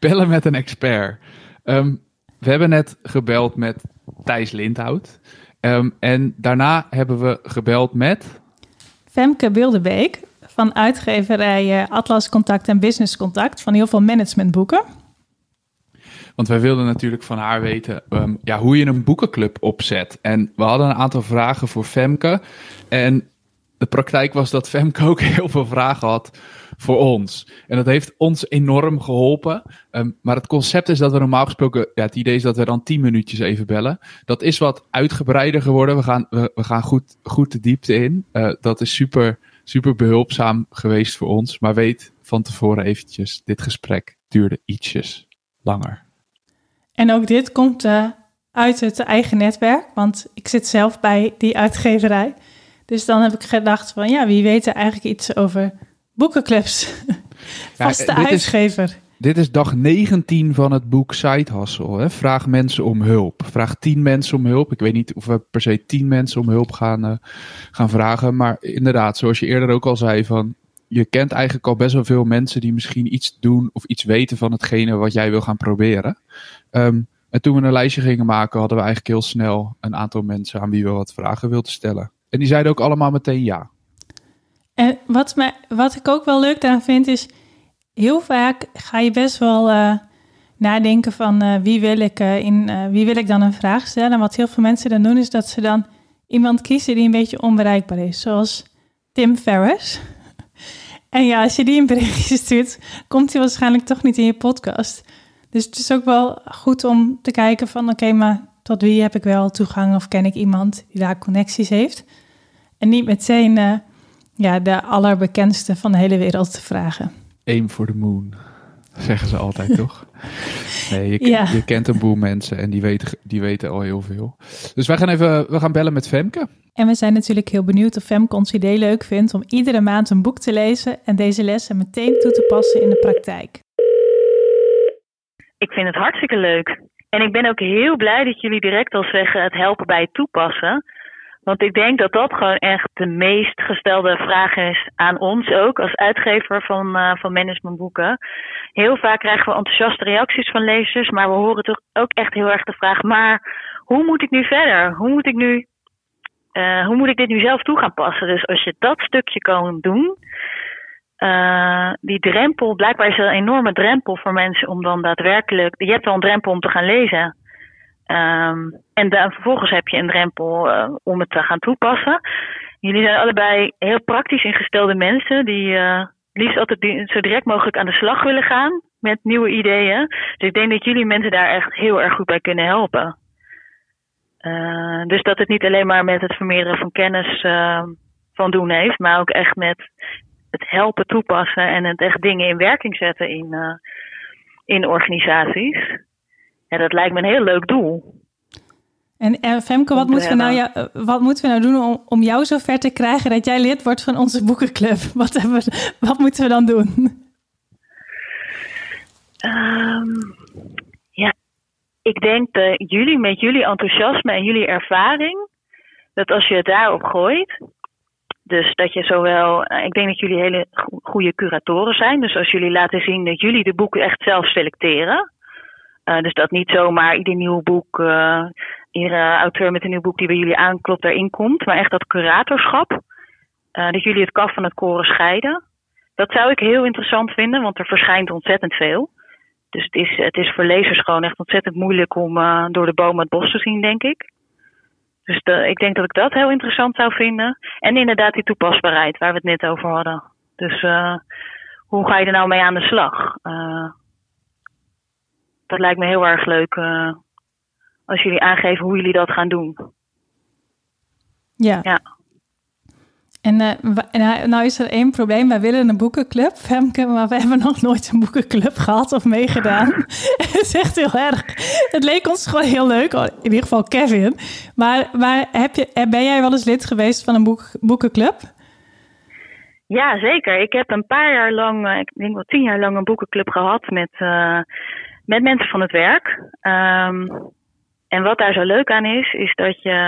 Bellen met een expert. Ehm, we hebben net gebeld met Thijs Lindhout. Ehm, en daarna hebben we gebeld met... Femke Bilderbeek van uitgeverij Atlas Contact en Business Contact van heel veel managementboeken. Want wij wilden natuurlijk van haar weten ehm, ja, hoe je een boekenclub opzet. En we hadden een aantal vragen voor Femke. En de praktijk was dat Femke ook heel veel vragen had voor ons. En dat heeft ons enorm geholpen. Ehm, maar het concept is dat we normaal gesproken, ja, het idee is dat we dan 10 minuutjes even bellen. Dat is wat uitgebreider geworden. We gaan, we, we gaan goed, goed de diepte in. Uh, dat is super, super behulpzaam geweest voor ons. Maar weet van tevoren eventjes, dit gesprek duurde ietsjes langer. En ook dit komt uh, uit het eigen netwerk, want ik zit zelf bij die uitgeverij. Dus dan heb ik gedacht van ja, wie weet er eigenlijk iets over boekenclubs. Vaste ja, uitgever. Is, dit is dag 19 van het boek Side Hustle. Hè? Vraag mensen om hulp. Vraag 10 mensen om hulp. Ik weet niet of we per se 10 mensen om hulp gaan, uh, gaan vragen. Maar inderdaad, zoals je eerder ook al zei, van je kent eigenlijk al best wel veel mensen die misschien iets doen of iets weten van hetgene wat jij wil gaan proberen. Um, en toen we een lijstje gingen maken, hadden we eigenlijk heel snel een aantal mensen aan wie we wat vragen wilden stellen. En die zeiden ook allemaal meteen ja. En wat, mij, wat ik ook wel leuk daaraan vind, is heel vaak ga je best wel uh, nadenken van uh, wie, wil ik, uh, in, wie wil ik dan een vraag stellen. En wat heel veel mensen dan doen, is dat ze dan iemand kiezen die een beetje onbereikbaar is. Zoals Tim Ferriss. En ja, als je die een berichtje stuurt, komt hij waarschijnlijk toch niet in je podcast. Dus het is ook wel goed om te kijken van oké, maar tot wie heb ik wel toegang of ken ik iemand die daar connecties heeft? En niet meteen uh, ja, de allerbekendste van de hele wereld te vragen. Aim for the moon, zeggen ze altijd toch? Nee, je, ja. je, kent een boel mensen en die weten, die weten al heel veel. Dus wij gaan even we gaan bellen met Femke. En we zijn natuurlijk heel benieuwd of Femke ons idee leuk vindt om iedere maand een boek te lezen en deze lessen meteen toe te passen in de praktijk. Ik vind het hartstikke leuk. En ik ben ook heel blij dat jullie direct al zeggen het helpen bij het toepassen. Want ik denk dat dat gewoon echt de meest gestelde vraag is aan ons ook als uitgever van, uh, van managementboeken. Heel vaak krijgen we enthousiaste reacties van lezers, maar we horen toch ook echt heel erg de vraag: maar hoe moet ik nu verder? Hoe moet ik nu uh, hoe moet ik dit nu zelf toe gaan passen? Dus als je dat stukje kan doen, uh, die drempel, blijkbaar is er een enorme drempel voor mensen om dan daadwerkelijk, je hebt al een drempel om te gaan lezen. Um, en vervolgens heb je een drempel uh, om het te gaan toepassen. Jullie zijn allebei heel praktisch ingestelde mensen die uh, liefst altijd zo direct mogelijk aan de slag willen gaan met nieuwe ideeën. Dus ik denk dat jullie mensen daar echt heel erg goed bij kunnen helpen. Dus dat het niet alleen maar met het vermeerderen van kennis van doen heeft, maar ook echt met het helpen toepassen en het echt dingen in werking zetten in, uh, in organisaties. Ja, dat lijkt me een heel leuk doel. En Femke, wat moeten, we nou ja, wat moeten we nou doen om, om jou zover te krijgen dat jij lid wordt van onze boekenclub? Wat, hebben we, wat moeten we dan doen? Um, ja, ik denk dat jullie met jullie enthousiasme en jullie ervaring, dat als je het daarop gooit, dus dat je zowel, eh, ik denk dat jullie hele goede curatoren zijn. Dus als jullie laten zien dat jullie de boeken echt zelf selecteren. Uh, dus dat niet zomaar ieder nieuw boek, uh, iedere auteur met een nieuw boek die bij jullie aanklopt erin komt. Maar echt dat curatorschap. Dat jullie het kaf van het koren scheiden. Dat zou ik heel interessant vinden, want er verschijnt ontzettend veel. Dus het is, het is voor lezers gewoon echt ontzettend moeilijk om door de bomen het bos te zien, denk ik. Dus de, ik denk dat ik dat heel interessant zou vinden. En inderdaad die toepasbaarheid waar we het net over hadden. Dus uh, hoe ga je er nou mee aan de slag? Uh, dat lijkt me heel erg leuk uh, als jullie aangeven hoe jullie dat gaan doen. Ja. ja. En uh, nou is er één probleem. Wij willen een boekenclub, Femke, maar we hebben nog nooit een boekenclub gehad of meegedaan. Het is echt heel erg. Het leek ons gewoon heel leuk, oh, in ieder geval Kevin. Maar, maar heb je, eh, ben jij wel eens lid geweest van een boek, boekenclub? Ja, zeker. Ik heb een paar jaar lang, ik denk wel tien jaar lang, een boekenclub gehad met, uh, met mensen van het werk. Um, en wat daar zo leuk aan is, is dat je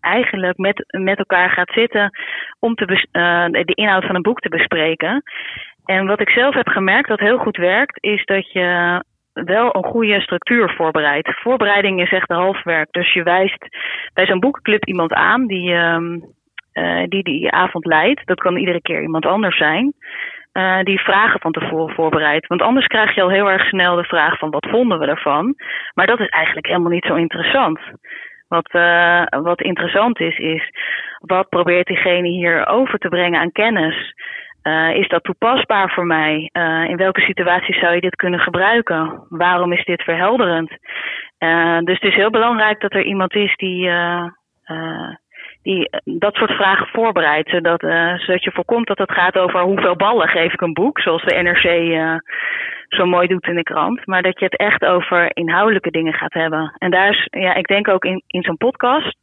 eigenlijk met, met elkaar gaat zitten om te uh, de inhoud van een boek te bespreken. En wat ik zelf heb gemerkt dat heel goed werkt, is dat je wel een goede structuur voorbereidt. Voorbereiding is echt de halfwerk. Dus je wijst bij zo'n boekenclub iemand aan die, um, die die avond leidt. Dat kan iedere keer iemand anders zijn. Uh, die vragen van tevoren voorbereidt. Want anders krijg je al heel erg snel de vraag van wat vonden we ervan. Maar dat is eigenlijk helemaal niet zo interessant. Wat, uh, wat interessant is, is wat probeert diegene hier over te brengen aan kennis? Uh, is dat toepasbaar voor mij? In welke situaties zou je dit kunnen gebruiken? Waarom is dit verhelderend? Dus het is heel belangrijk dat er iemand is die, die dat soort vragen voorbereidt. Zodat, zodat je voorkomt dat het gaat over hoeveel ballen geef ik een boek, zoals de NRC zo mooi doet in de krant. Maar dat je het echt over inhoudelijke dingen gaat hebben. En daar is, ja, ik denk ook in, in zo'n podcast,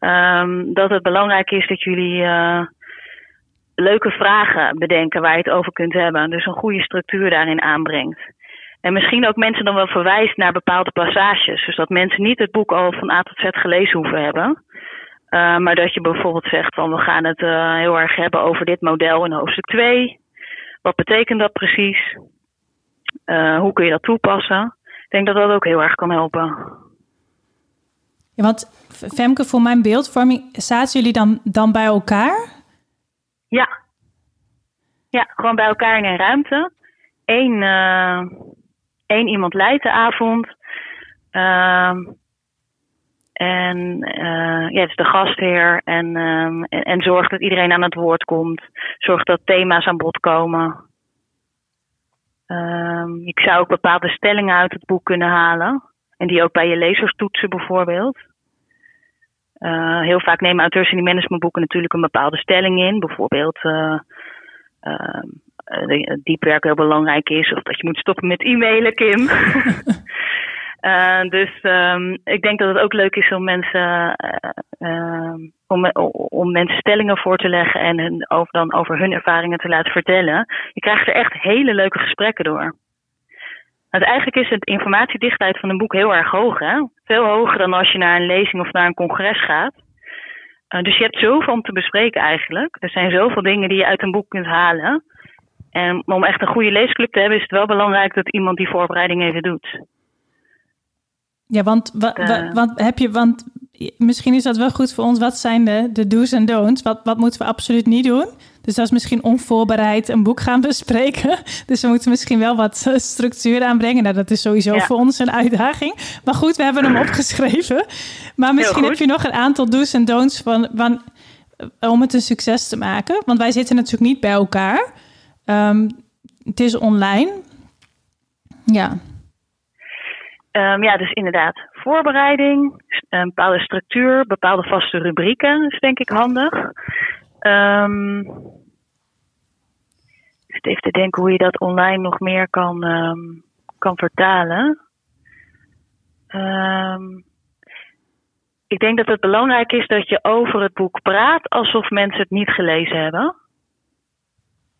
um, dat het belangrijk is dat jullie leuke vragen bedenken waar je het over kunt hebben. Dus een goede structuur daarin aanbrengt. En misschien ook mensen dan wel verwijst naar bepaalde passages. Dus dat mensen niet het boek al van A tot Z gelezen hoeven hebben. Uh, maar dat je bijvoorbeeld zegt van we gaan het uh, heel erg hebben over dit model in hoofdstuk 2. Wat betekent dat precies? Uh, hoe kun je dat toepassen? Ik denk dat dat ook heel erg kan helpen. Ja, want Femke, voor mijn beeldvorming, zaten jullie dan, dan bij elkaar? Ja. Ja, gewoon bij elkaar in een ruimte. Eén, één iemand leidt de avond. En uh, ja, het is de gastheer. En, en, en zorgt dat iedereen aan het woord komt. Zorgt dat thema's aan bod komen. ik zou ook bepaalde stellingen uit het boek kunnen halen. En die ook bij je lezers toetsen bijvoorbeeld. Uh, heel vaak nemen auteurs in die managementboeken natuurlijk een bepaalde stelling in. Bijvoorbeeld uh, uh, diepwerk heel belangrijk is. Of dat je moet stoppen met e-mailen, Kim. dus um, ik denk dat het ook leuk is om mensen, om, om mensen stellingen voor te leggen en hun, over, dan over hun ervaringen te laten vertellen. Je krijgt er echt hele leuke gesprekken door. Want eigenlijk is het informatiedichtheid van een boek heel erg hoog. Hè? Veel hoger dan als je naar een lezing of naar een congres gaat. Uh, dus je hebt zoveel om te bespreken eigenlijk. Er zijn zoveel dingen die je uit een boek kunt halen. En om echt een goede leesclub te hebben, is het wel belangrijk dat iemand die voorbereiding even doet. Ja, want, wa, wa, want heb je, want misschien is dat wel goed voor ons. Wat zijn de, de do's en don'ts? Wat, wat moeten we absoluut niet doen? Dus dat is misschien onvoorbereid een boek gaan bespreken. Dus we moeten misschien wel wat eh, structuur aanbrengen. Nou, dat is sowieso voor ons een uitdaging. Maar goed, we hebben hem opgeschreven. Maar misschien heb je nog een aantal do's en don'ts van, van, eh, om het een succes te maken. Want wij zitten natuurlijk niet bij elkaar. Um, het is online. Ja. Um, ja, dus inderdaad, voorbereiding, een bepaalde structuur, bepaalde vaste rubrieken is denk ik handig. Um, even te denken hoe je dat online nog meer kan, um, kan vertalen. Ik denk dat het belangrijk is dat je over het boek praat alsof mensen het niet gelezen hebben.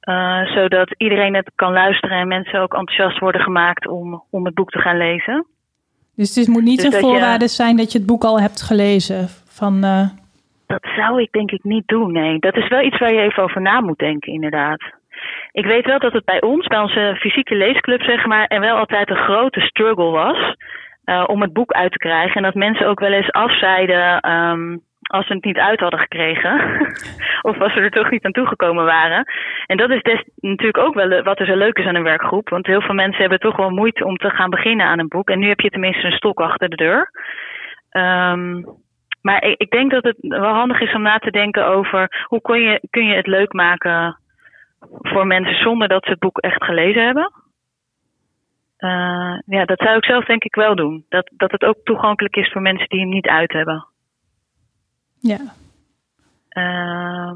Uh, zodat iedereen het kan luisteren en mensen ook enthousiast worden gemaakt om, om het boek te gaan lezen. Dus het moet niet dus een voorwaarde je... zijn dat je het boek al hebt gelezen? Van, uh... Dat zou ik denk ik niet doen, nee. Dat is wel iets waar je even over na moet denken, inderdaad. Ik weet wel dat het bij ons, bij onze fysieke leesclub, zeg maar, en wel altijd een grote struggle was uh, om het boek uit te krijgen. En dat mensen ook wel eens afzeiden um, als ze het niet uit hadden gekregen. of als ze er toch niet aan toegekomen waren. En dat is des, natuurlijk ook wel wat er zo leuk is aan een werkgroep. Want heel veel mensen hebben toch wel moeite om te gaan beginnen aan een boek. En nu heb je tenminste een stok achter de deur. Um, maar ik, denk dat het wel handig is om na te denken over hoe kun je, kun je het leuk maken voor mensen zonder dat ze het boek echt gelezen hebben. Uh, ja, dat zou ik zelf denk ik wel doen. Dat, dat het ook toegankelijk is voor mensen die hem niet uit hebben. Ja. Uh,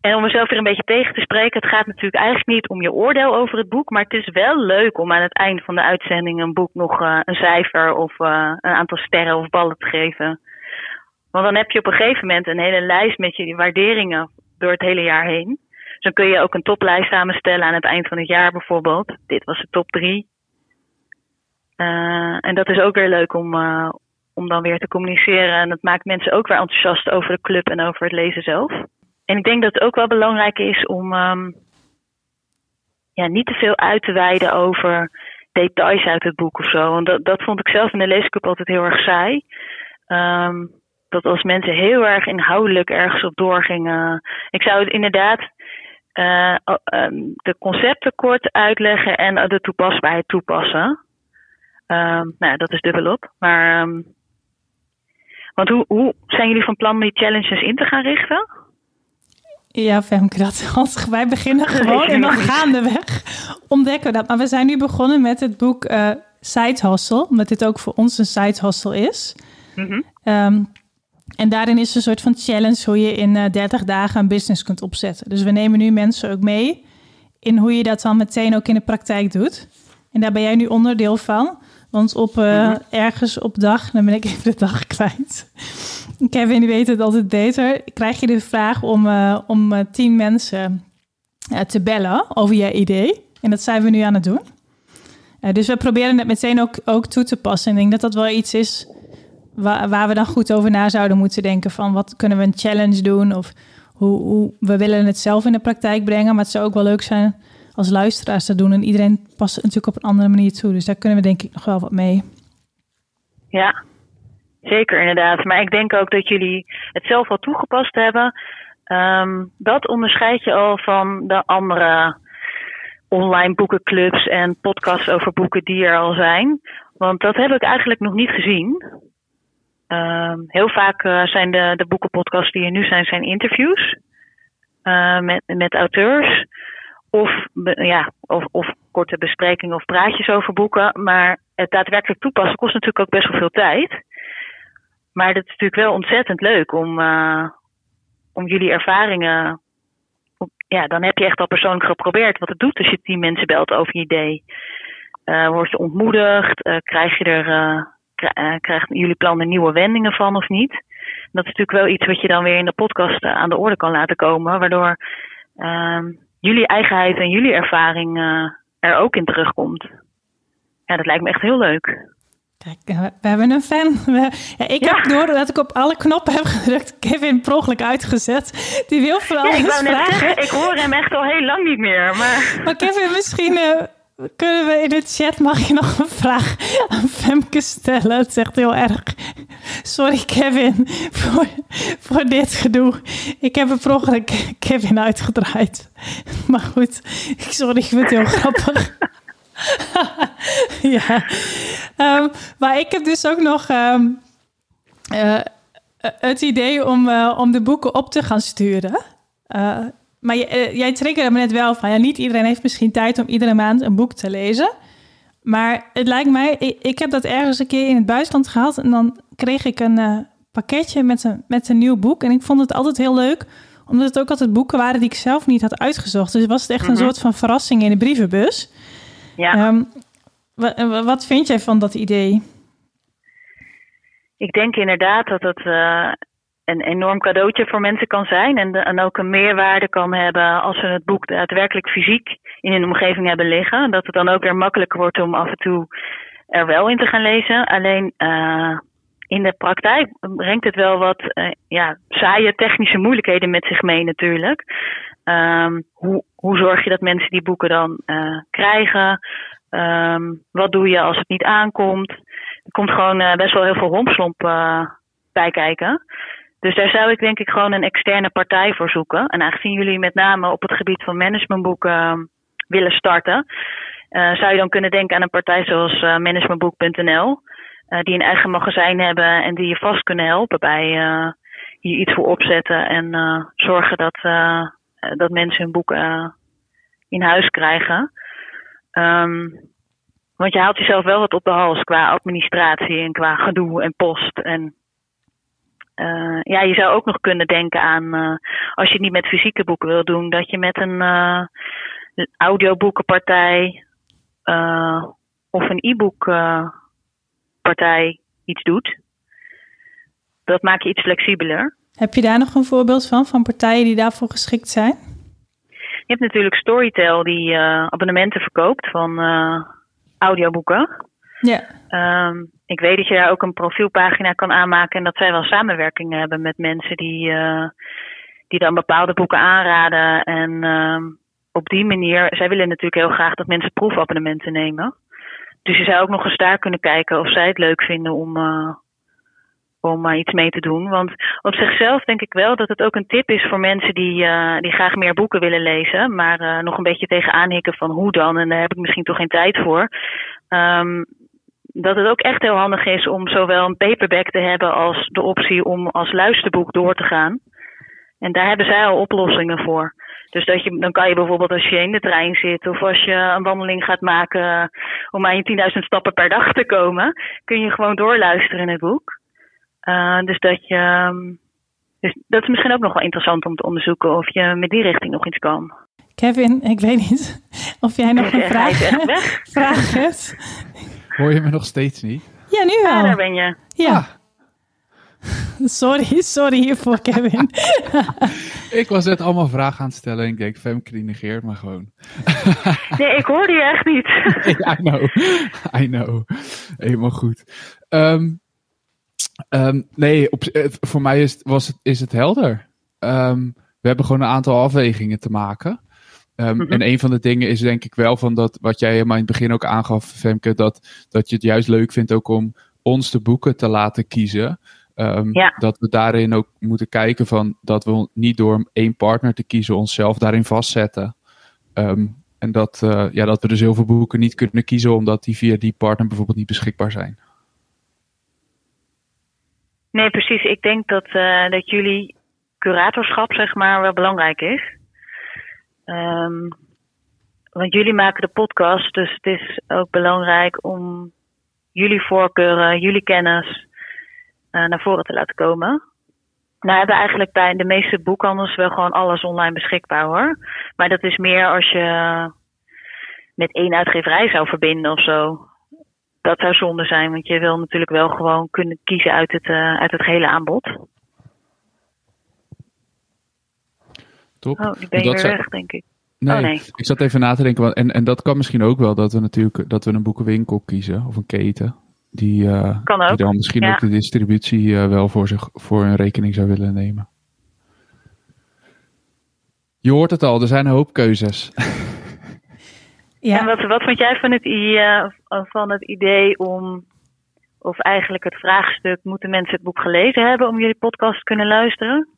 en om mezelf weer een beetje tegen te spreken, het gaat natuurlijk eigenlijk niet om je oordeel over het boek, maar het is wel leuk om aan het eind van de uitzending een boek nog uh, een cijfer of uh, een aantal sterren of ballen te geven. Want dan heb je op een gegeven moment een hele lijst met je waarderingen door het hele jaar heen. Dus dan kun je ook een toplijst samenstellen aan het eind van het jaar bijvoorbeeld. Dit was de top drie. Uh, en dat is ook weer leuk om, om dan weer te communiceren. En dat maakt mensen ook weer enthousiast over de club en over het lezen zelf. En ik denk dat het ook wel belangrijk is om um, ja, niet te veel uit te wijden over details uit het boek of zo. Want dat, dat vond ik zelf in de leesclub altijd heel erg saai. Ehm, dat als mensen heel erg inhoudelijk ergens op doorgingen. Ik zou het inderdaad uh, de concepten kort uitleggen en de toepasbaarheid toepassen. Um, nou, dat is dubbelop. Maar, want hoe, hoe zijn jullie van plan om die challenges in te gaan richten? Ja, Femke, dat als wij beginnen gewoon en dan gaandeweg ontdekken we dat. Maar we zijn nu begonnen met het boek uh, Side Hustle, omdat dit ook voor ons een side hustle is. Mm -hmm. um, en daarin is een soort van challenge hoe je in uh, eh, 30 dagen een business kunt opzetten. Dus we nemen nu mensen ook mee in hoe je dat dan meteen ook in de praktijk doet. En daar ben jij nu onderdeel van. Want op uh, ergens op dag, dan ben ik even de dag kwijt. Kevin die weet het altijd beter. Krijg je de vraag om, uh, om uh, tien mensen te bellen over je idee. En dat zijn we nu aan het doen. dus we proberen het meteen ook, ook toe te passen. En ik denk dat dat wel iets is waar, waar we dan goed over na zouden moeten denken. Van wat kunnen we een challenge doen? Of hoe, hoe we willen het zelf in de praktijk brengen. Maar het zou ook wel leuk zijn als luisteraars te doen. En iedereen past natuurlijk op een andere manier toe. Dus daar kunnen we denk ik nog wel wat mee. Ja, zeker inderdaad. Maar ik denk ook dat jullie het zelf al toegepast hebben. Um, dat onderscheid je al van de andere online boekenclubs en podcasts over boeken die er al zijn. Want dat heb ik eigenlijk nog niet gezien. Um, heel vaak uh, zijn de, de boekenpodcasts die er nu zijn, zijn interviews uh, met, met auteurs. Of, ja, of, of korte besprekingen of praatjes over boeken. Maar het daadwerkelijk toepassen kost natuurlijk ook best wel veel tijd. Maar het is natuurlijk wel ontzettend leuk om, uh, om jullie ervaringen. ja, dan heb je echt al persoonlijk geprobeerd wat het doet als je tien mensen belt over je idee. Uh, word je ontmoedigd? Uh, krijg je er, uh, krijgen jullie plan er nieuwe wendingen van of niet? Dat is natuurlijk wel iets wat je dan weer in de podcast aan de orde kan laten komen, waardoor ehm, jullie eigenheid en jullie ervaring er ook in terugkomt. Ja, dat lijkt me echt heel leuk. Kijk, we hebben een fan. ja, ik heb door dat ik op alle knoppen heb gedrukt. Kevin progelijk uitgezet. Die wil alles ja, ik vragen. Ik hoor hem echt al heel lang niet meer. Maar, maar Kevin, misschien uh, kunnen we in de chat... mag je nog een vraag aan Femke stellen? Het is echt heel erg. Sorry Kevin voor, voor dit gedoe. Ik heb een progelijk Kevin uitgedraaid. Maar goed, sorry, ik vind het heel grappig. ja. Um, maar ik heb dus ook nog um, uh, het idee om, uh, om de boeken op te gaan sturen. Uh, maar jij triggerde me net wel van, ja, niet iedereen heeft misschien tijd om iedere maand een boek te lezen. Maar het lijkt mij, ik, ik heb dat ergens een keer in het buitenland gehad en dan kreeg ik een pakketje met een, met een nieuw boek. En ik vond het altijd heel leuk, omdat het ook altijd boeken waren die ik zelf niet had uitgezocht. Dus was het echt een mhm. soort van verrassing in de brievenbus. Ja. Um, wat vind jij van dat idee? Ik denk inderdaad dat het uh, een enorm cadeautje voor mensen kan zijn. En, en ook een meerwaarde kan hebben als ze het boek daadwerkelijk fysiek in hun omgeving hebben liggen. Dat het dan ook weer makkelijker wordt om af en toe er wel in te gaan lezen. Alleen uh, in de praktijk brengt het wel wat uh, ja, saaie technische moeilijkheden met zich mee natuurlijk. Um, hoe, hoe zorg je dat mensen die boeken dan uh, krijgen? Um, wat doe je als het niet aankomt? Er komt gewoon best wel heel veel rompslomp bij kijken. Dus daar zou ik denk ik gewoon een externe partij voor zoeken. En aangezien jullie met name op het gebied van managementboeken willen starten, zou je dan kunnen denken aan een partij zoals managementboek.nl. die een eigen magazijn hebben en die je vast kunnen helpen bij hier iets voor opzetten en zorgen dat eh, dat mensen hun boeken eh, in huis krijgen. Um, want je haalt jezelf wel wat op de hals qua administratie en qua gedoe en post. En uh, ja, je zou ook nog kunnen denken aan, uh, als je het niet met fysieke boeken wil doen, dat je met een uh, audioboekenpartij of een e-bookpartij iets doet. Dat maak je iets flexibeler. Heb je daar nog een voorbeeld van, van partijen die daarvoor geschikt zijn? Je hebt natuurlijk Storytel die abonnementen verkoopt van audioboeken. Ja. Um, ik weet dat je daar ook een profielpagina kan aanmaken en dat zij wel samenwerkingen hebben met mensen die, uh, die dan bepaalde boeken aanraden. En um, op die manier, zij willen natuurlijk heel graag dat mensen proefabonnementen nemen. dus je zou ook nog eens daar kunnen kijken of zij het leuk vinden om, om maar iets mee te doen. Want op zichzelf denk ik wel dat het ook een tip is voor mensen die, uh, die graag meer boeken willen lezen, maar nog een beetje tegenaan hikken van hoe dan, en daar heb ik misschien toch geen tijd voor. Um, dat het ook echt heel handig is om zowel een paperback te hebben als de optie om als luisterboek door te gaan. En daar hebben zij al oplossingen voor. Dus dat je, dan kan je bijvoorbeeld als je in de trein zit of als je een wandeling gaat maken om aan je 10.000 stappen per dag te komen, kun je gewoon doorluisteren in het boek. Uh, dus dat je. Ehm, dus dat is misschien ook nog wel interessant om te onderzoeken of je met die richting nog iets kan. Kevin, ik weet niet of jij nog een vraag, vraag hebt. Hoor je me nog steeds niet? Ja, nu wel. Daar ben je. Ja. Ah. Sorry, sorry hiervoor, Kevin. ik was net allemaal vragen aan het stellen en ik denk, Femke die negeert maar gewoon. nee, ik hoorde je echt niet. I know, I know. Helemaal goed. Um, Um, nee, op, voor mij is, was het, is het helder. Um, we hebben gewoon een aantal afwegingen te maken. Um, En een van de dingen is denk ik wel van dat, wat jij helemaal in het begin ook aangaf, Femke, dat, dat je het juist leuk vindt ook om ons de boeken te laten kiezen. Ja. Dat we daarin ook moeten kijken van dat we niet door één partner te kiezen onszelf daarin vastzetten. en dat, uh, ja, dat we dus heel veel boeken niet kunnen kiezen omdat die via die partner bijvoorbeeld niet beschikbaar zijn. Nee, precies. Ik denk dat, uh, dat jullie curatorschap, zeg maar, wel belangrijk is. Um, want jullie maken de podcast, dus het is ook belangrijk om jullie voorkeuren, jullie kennis uh, naar voren te laten komen. Nou hebben eigenlijk bij de meeste boekhandels wel gewoon alles online beschikbaar hoor. Maar dat is meer als je met één uitgeverij zou verbinden of zo dat zou zonde zijn, want je wil natuurlijk wel gewoon kunnen kiezen uit het, uh, uit het hele aanbod. Top. Oh, die ben je weer weg, denk ik. Nee, oh, nee, ik zat even na te denken. En, en dat kan misschien ook wel dat we natuurlijk dat we een boekenwinkel kiezen of een keten. Die, uh, kan ook. die dan misschien ja. ook de distributie uh, wel voor, zich, voor een rekening zou willen nemen. Je hoort het al, er zijn een hoop keuzes. Ja. En wat, wat vond jij van het, uh, van het idee om, of eigenlijk het vraagstuk, moeten mensen het boek gelezen hebben om jullie podcast te kunnen luisteren?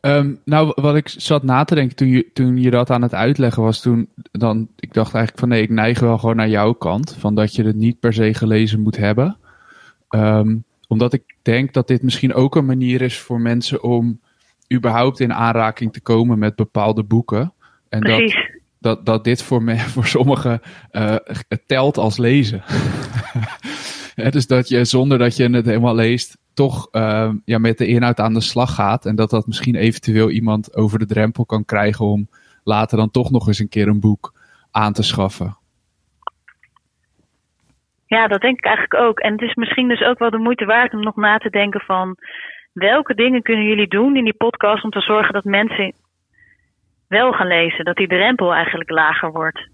Um, nou, wat ik zat na te denken toen je, toen je dat aan het uitleggen was, toen dan, ik dacht eigenlijk van nee, ik neig wel gewoon naar jouw kant, van dat je het niet per se gelezen moet hebben. Um, omdat ik denk dat dit misschien ook een manier is voor mensen om überhaupt in aanraking te komen met bepaalde boeken. En Precies. dat, dat, dat dit voor, me, voor sommigen uh, telt als lezen. dus dat je zonder dat je het helemaal leest, toch uh, ja, met de inhoud aan de slag gaat. En dat dat misschien eventueel iemand over de drempel kan krijgen om later dan toch nog eens een keer een boek aan te schaffen. Ja, dat denk ik eigenlijk ook. En het is misschien dus ook wel de moeite waard om nog na te denken van welke dingen kunnen jullie doen in die podcast om te zorgen dat mensen wel gaan lezen. Dat die drempel eigenlijk lager wordt.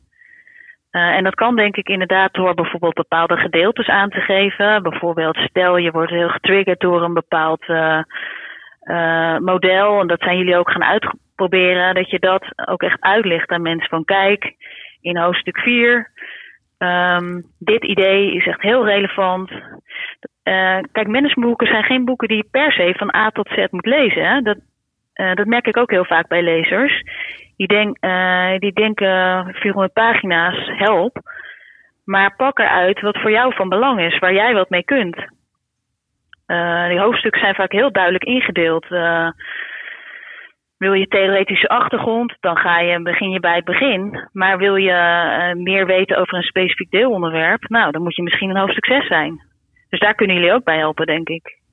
Uh, en dat kan denk ik inderdaad door bijvoorbeeld bepaalde gedeeltes aan te geven. Bijvoorbeeld stel je wordt heel getriggerd door een bepaald uh, uh, model. En dat zijn jullie ook gaan uitproberen. Dat je dat ook echt uitlegt aan mensen van kijk, in hoofdstuk 4. Um, dit idee is echt heel relevant. kijk, managementboeken zijn geen boeken die je per se van A tot Z moet lezen. Hè? Dat, uh, dat merk ik ook heel vaak bij lezers. Die, denk, uh, die denken 400 pagina's, help. Maar pak eruit wat voor jou van belang is, waar jij wat mee kunt. Uh, die hoofdstukken zijn vaak heel duidelijk ingedeeld. wil je theoretische achtergrond, dan ga je, begin je bij het begin. Maar wil je meer weten over een specifiek deelonderwerp, nou, dan moet je misschien een hoofdstuk 6 zijn. Dus daar kunnen jullie ook bij helpen, denk ik.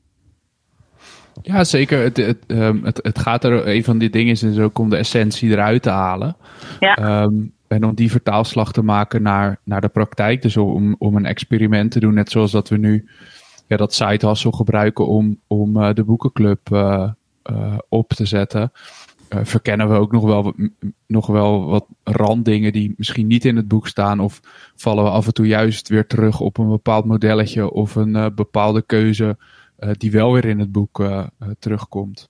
Ja, zeker. Het, het, um, het, het, gaat er, een van die dingen is dus ook om de essentie eruit te halen. Ja. Um, en om die vertaalslag te maken naar, naar de praktijk. Dus om, om een experiment te doen, net zoals dat we nu ja, dat site hustle gebruiken om, om uh, de boekenclub uh, uh, op te zetten. verkennen we ook nog wel, nog wel wat randdingen die misschien niet in het boek staan. Of vallen we af en toe juist weer terug op een bepaald modelletje of een bepaalde keuze die wel weer in het boek uh, uh, terugkomt.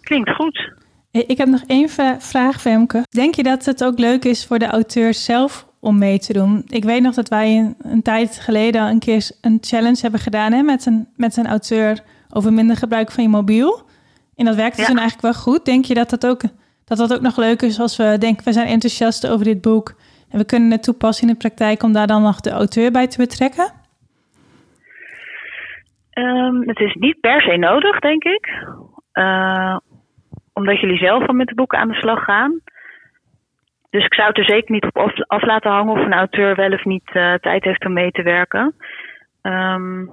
Klinkt goed. Ik heb nog één vraag, Femke. Denk je dat het ook leuk is voor de auteur zelf om mee te doen? Ik weet nog dat wij een, een tijd geleden een keer een challenge hebben gedaan hè, met, een, met een auteur over minder gebruik van je mobiel. En dat werkte ja. toen eigenlijk wel goed. Denk je dat dat, ook, dat dat ook nog leuk is als we denken, we zijn enthousiast over dit boek en we kunnen het toepassen in de praktijk om daar dan nog de auteur bij te betrekken? Um, het is niet per se nodig, denk ik. Uh, omdat jullie zelf al met de boeken aan de slag gaan. Dus ik zou het er zeker niet op af, laten hangen of een auteur wel of niet uh, tijd heeft om mee te werken. Um,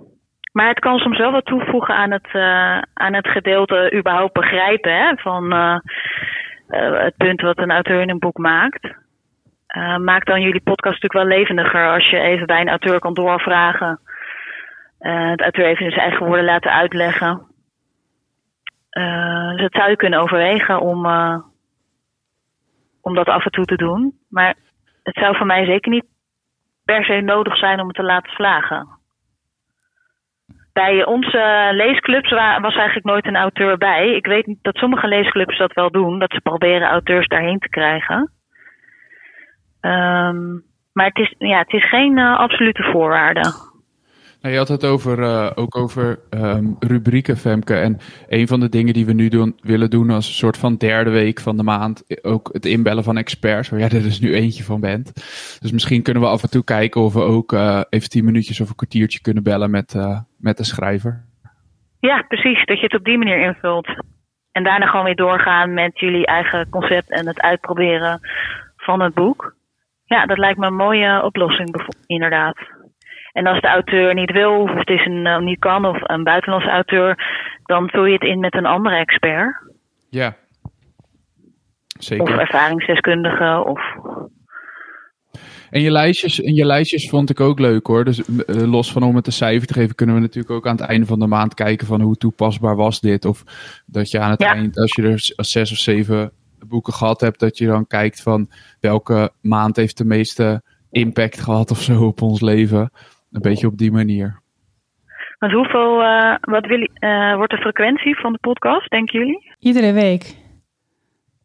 maar het kan soms wel wat toevoegen aan het, uh, aan het gedeelte überhaupt begrijpen hè, van het punt wat een auteur in een boek maakt. maakt dan jullie podcast natuurlijk wel levendiger als je even bij een auteur kan doorvragen. De auteur even in zijn eigen woorden laten uitleggen. Uh, dus dat zou je kunnen overwegen om, uh, om dat af en toe te doen. Maar het zou voor mij zeker niet per se nodig zijn om het te laten slagen. Bij onze leesclubs was eigenlijk nooit een auteur bij. Ik weet dat sommige leesclubs dat wel doen, dat ze proberen auteurs daarheen te krijgen. Um, maar het is, ja, het is geen absolute voorwaarde. Nou, je had het over, uh, ook over um, rubrieken, Femke. En een van de dingen die we nu doen, willen doen als een soort van derde week van de maand, ook het inbellen van experts, waar jij er dus nu eentje van bent. Dus misschien kunnen we af en toe kijken of we ook uh, even tien minuutjes of een kwartiertje kunnen bellen met, uh, met de schrijver. Ja, precies. Dat je het op die manier invult. En daarna gewoon weer doorgaan met jullie eigen concept en het uitproberen van het boek. Ja, dat lijkt me een mooie oplossing, inderdaad. En als de auteur niet wil, of het is een, uh, niet kan, of een buitenlandse auteur, dan vul je het in met een andere expert. Ja, zeker. Of ervaringsdeskundige, of... En je lijstjes, en je lijstjes vond ik ook leuk hoor. Dus uh, los van om het een cijfer te geven, kunnen we natuurlijk ook aan het einde van de maand kijken van hoe toepasbaar was dit. Of dat je aan het ja. eind, als je er zes of zeven boeken gehad hebt, dat je dan kijkt van welke maand heeft de meeste impact gehad of zo op ons leven. Een beetje op die manier. Want hoeveel, uh, wat wil, uh, wordt de frequentie van de podcast, denken jullie? Iedere week.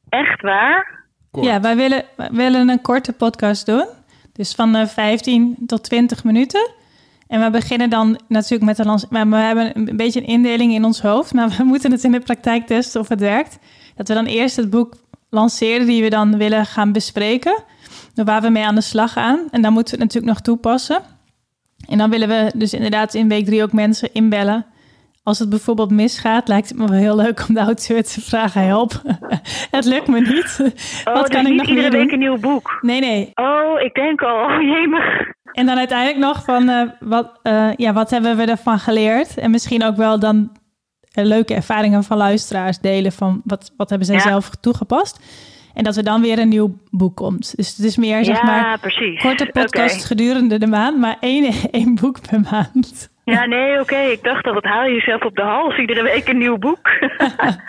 Echt waar? Kort. Ja, wij willen, wij willen een korte podcast doen. Dus van uh, 15 tot 20 minuten. En we beginnen dan natuurlijk met een lans. Maar we hebben een beetje een indeling in ons hoofd. Maar we moeten het in de praktijk testen of het werkt. Dat we dan eerst het boek lanceren die we dan willen gaan bespreken. Waar we mee aan de slag gaan. En dan moeten we het natuurlijk nog toepassen. En dan willen we dus inderdaad in week drie ook mensen inbellen. Als het bijvoorbeeld misgaat, lijkt het me wel heel leuk om de auteur te vragen: help. het lukt me niet. Oh, Wat kan dus ik nog iedere week een nieuw boek? Nee, nee. Oh, ik denk al, oh jemig. En dan uiteindelijk nog van uh, wat, uh, ja, wat hebben we ervan geleerd? En misschien ook wel dan leuke ervaringen van luisteraars delen van wat, wat hebben zij ja. zelf toegepast. En dat er dan weer een nieuw boek komt. Dus het is meer, zeg ja, maar, precies. korte podcast okay. gedurende de maand, maar één, één boek per maand. Ja, nee, oké. Okay. Ik dacht dat het haal je jezelf op de hals. Iedere week een nieuw boek.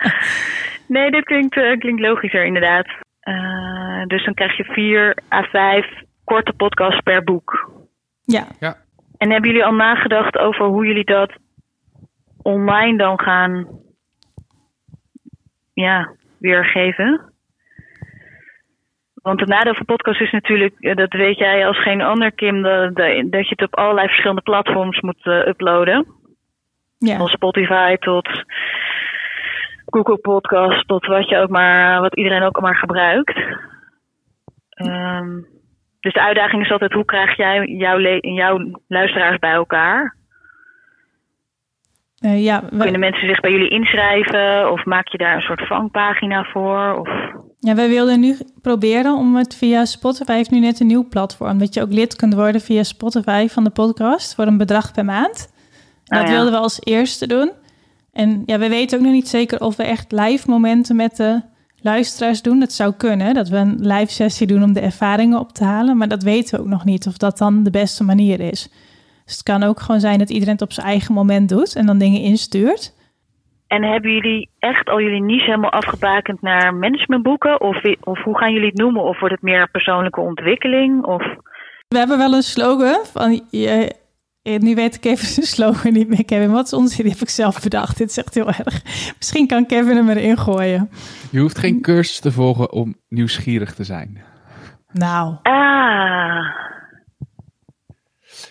nee, dit klinkt, uh, klinkt logischer, inderdaad. Uh, dus dan krijg je vier à vijf korte podcasts per boek. Ja. ja. En hebben jullie al nagedacht over hoe jullie dat online dan gaan ja, weergeven? Want het nadeel van podcast is natuurlijk, eh, dat weet jij als geen ander, Kim, dat, dat je het op allerlei verschillende platforms moet uh, uploaden. Ja. Van Spotify tot Google Podcast, tot wat je ook maar, wat iedereen ook maar gebruikt. Um, dus de uitdaging is altijd, hoe krijg jij jouw, jouw luisteraars bij elkaar? Uh, ja, we... Kunnen mensen zich bij jullie inschrijven? Of maak je daar een soort vangpagina voor? Of... Ja, wij wilden nu proberen om het via Spotify. heeft nu net een nieuw platform. Dat je ook lid kunt worden via Spotify van de podcast voor een bedrag per maand. Dat ja. wilden we als eerste doen. En ja, we weten ook nog niet zeker of we echt live momenten met de luisteraars doen. Dat zou kunnen, dat we een live sessie doen om de ervaringen op te halen. Maar dat weten we ook nog niet of dat dan de beste manier is. Dus het kan ook gewoon zijn dat iedereen het op zijn eigen moment doet en dan dingen instuurt. En hebben jullie echt al jullie niche helemaal afgebakend naar managementboeken? Of, of hoe gaan jullie het noemen? Of wordt het meer persoonlijke ontwikkeling? Of... We hebben wel een slogan van je, Eh, Nu weet ik even de slogan niet meer, Kevin. Wat is onzin? Die heb ik zelf bedacht. Dit is echt heel erg. Misschien kan Kevin hem erin gooien. Je hoeft geen cursus te volgen om nieuwsgierig te zijn. Nou, Ah,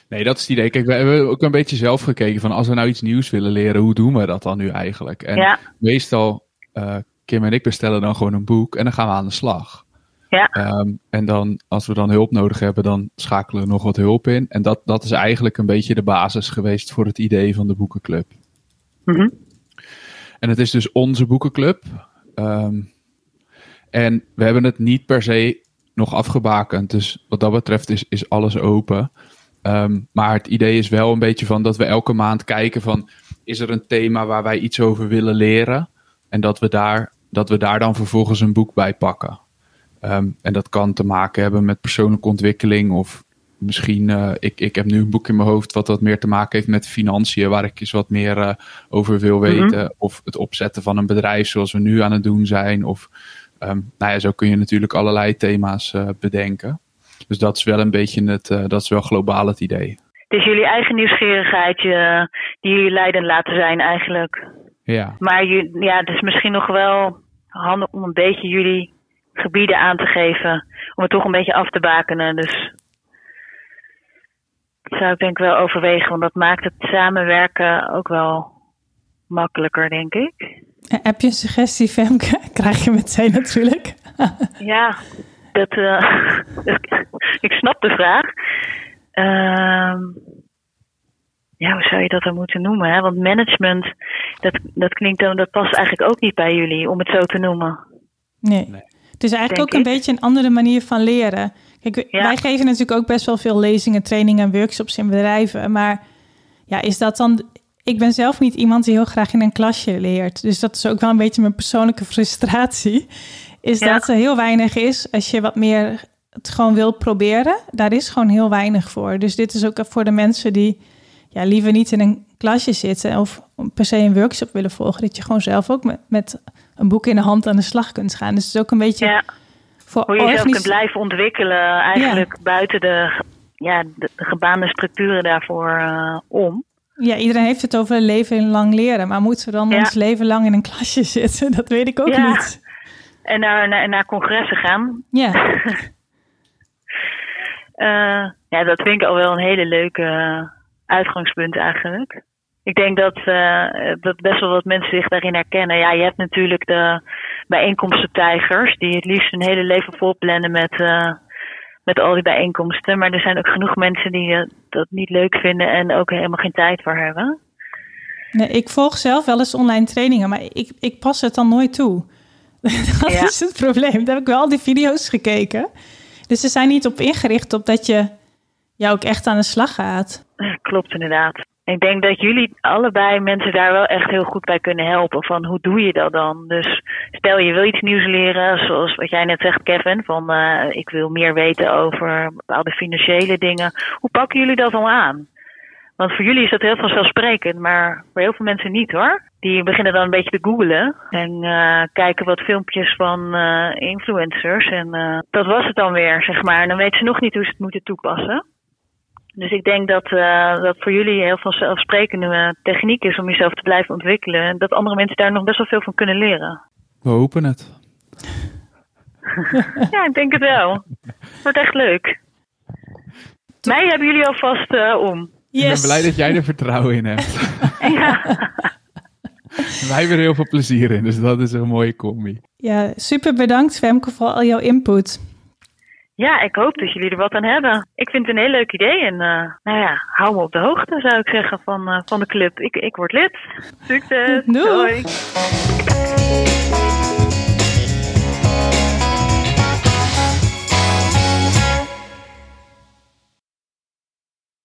Nee, dat is het idee. Kijk, we hebben ook een beetje zelf gekeken van als we nou iets nieuws willen leren, hoe doen we dat dan nu eigenlijk? En ja, meestal, eh, Kim en ik bestellen dan gewoon een boek en dan gaan we aan de slag. ja, Ehm, en dan, als we dan hulp nodig hebben, dan schakelen we nog wat hulp in. En dat, dat is eigenlijk een beetje de basis geweest voor het idee van de boekenclub. mhm, En het is dus onze boekenclub. Ehm, en we hebben het niet per se nog afgebakend. Dus wat dat betreft is, is alles open. Ehm, maar het idee is wel een beetje van dat we elke maand kijken van... is er een thema waar wij iets over willen leren? En dat we daar, dat we daar dan vervolgens een boek bij pakken. Ehm, en dat kan te maken hebben met persoonlijke ontwikkeling of misschien, eh, ik, ik heb nu een boek in mijn hoofd wat wat meer te maken heeft met financiën, waar ik eens wat meer eh, over wil Mhm. weten. Of het opzetten van een bedrijf zoals we nu aan het doen zijn. Of, ehm, nou ja, zo kun je natuurlijk allerlei thema's eh, bedenken. Dus dat is wel een beetje het, eh, dat is wel globaal het idee. Het is jullie eigen nieuwsgierigheid eh, die jullie leidend laten zijn eigenlijk. Ja, Maar je, ja, het is misschien nog wel handig om een beetje jullie gebieden aan te geven. Om het toch een beetje af te bakenen. Dus dat zou ik denk wel overwegen. Want dat maakt het samenwerken ook wel makkelijker, denk ik. eh, heb je een suggestie, Femke? Krijg je meteen natuurlijk. Ja, dat, eh, ik snap de vraag. Ehm, ja, hoe zou je dat dan moeten noemen? Hè? Want management, dat, dat klinkt dan, dat past eigenlijk ook niet bij jullie, om het zo te noemen. Nee. Nee. Het is eigenlijk Denk ook een ik. beetje een andere manier van leren. Kijk, Ja. wij geven natuurlijk ook best wel veel lezingen, trainingen en workshops in bedrijven. Maar ja, is dat dan... Ik ben zelf niet iemand die heel graag in een klasje leert. Dus dat is ook wel een beetje mijn persoonlijke frustratie. Is Ja. dat er heel weinig is als je wat meer het gewoon wil proberen. Daar is gewoon heel weinig voor. Dus dit is ook voor de mensen die ja, liever niet in een klasje zitten... of per se een workshop willen volgen. Dat je gewoon zelf ook met, met een boek in de hand aan de slag kunt gaan. Dus het is ook een beetje Ja, voor hoe je jezelf kunt blijven ontwikkelen, eigenlijk buiten de, ja, de, de gebaande structuren daarvoor eh, om. Ja, iedereen heeft het over een leven lang leren. Maar moeten we dan Ja. ons leven lang in een klasje zitten? Dat weet ik ook Ja. niet. En naar, naar, naar congressen gaan. Ja, Eh, ja, dat vind ik al wel een hele leuke eh, uitgangspunt eigenlijk. Ik denk dat, eh, dat best wel wat mensen zich daarin herkennen. Ja, je hebt natuurlijk de bijeenkomstentijgers die het liefst hun hele leven volplannen met, met al die bijeenkomsten. Maar er zijn ook genoeg mensen die dat niet leuk vinden en ook helemaal geen tijd voor hebben. nee, ik volg zelf wel eens online trainingen, maar ik, ik pas het dan nooit toe. Dat Ja. is het probleem. Daar heb ik wel al die video's gekeken. Dus ze zijn niet op ingericht op dat je ja, ook echt aan de slag gaat. Klopt inderdaad. Ik denk dat jullie allebei mensen daar wel echt heel goed bij kunnen helpen. Van hoe doe je dat dan? Dus stel je wil iets nieuws leren, zoals wat jij net zegt, Kevin. Van eh, ik wil meer weten over bepaalde financiële dingen. Hoe pakken jullie dat dan aan? Want voor jullie is dat heel vanzelfsprekend, maar voor heel veel mensen niet hoor. Die beginnen dan een beetje te googlen en eh, kijken wat filmpjes van eh, influencers. En eh, dat was het dan weer, zeg maar. En dan weten ze nog niet hoe ze het moeten toepassen. Dus ik denk dat eh, dat voor jullie heel vanzelfsprekende techniek is om jezelf te blijven ontwikkelen. En dat andere mensen daar nog best wel veel van kunnen leren. we hopen het. Ja, ik denk het wel. Wordt echt leuk. Mij hebben jullie alvast eh, om. Ik ben blij dat jij er vertrouwen in hebt. Ja. Wij hebben er heel veel plezier in, dus dat is een mooie combi. Ja, super bedankt Femke voor al jouw input. ja, ik hoop dat jullie er wat aan hebben. Ik vind het een heel leuk idee. En eh, nou ja, hou me op de hoogte zou ik zeggen van, eh, van de club. Ik, ik word lid. Succes. Doei. Doei.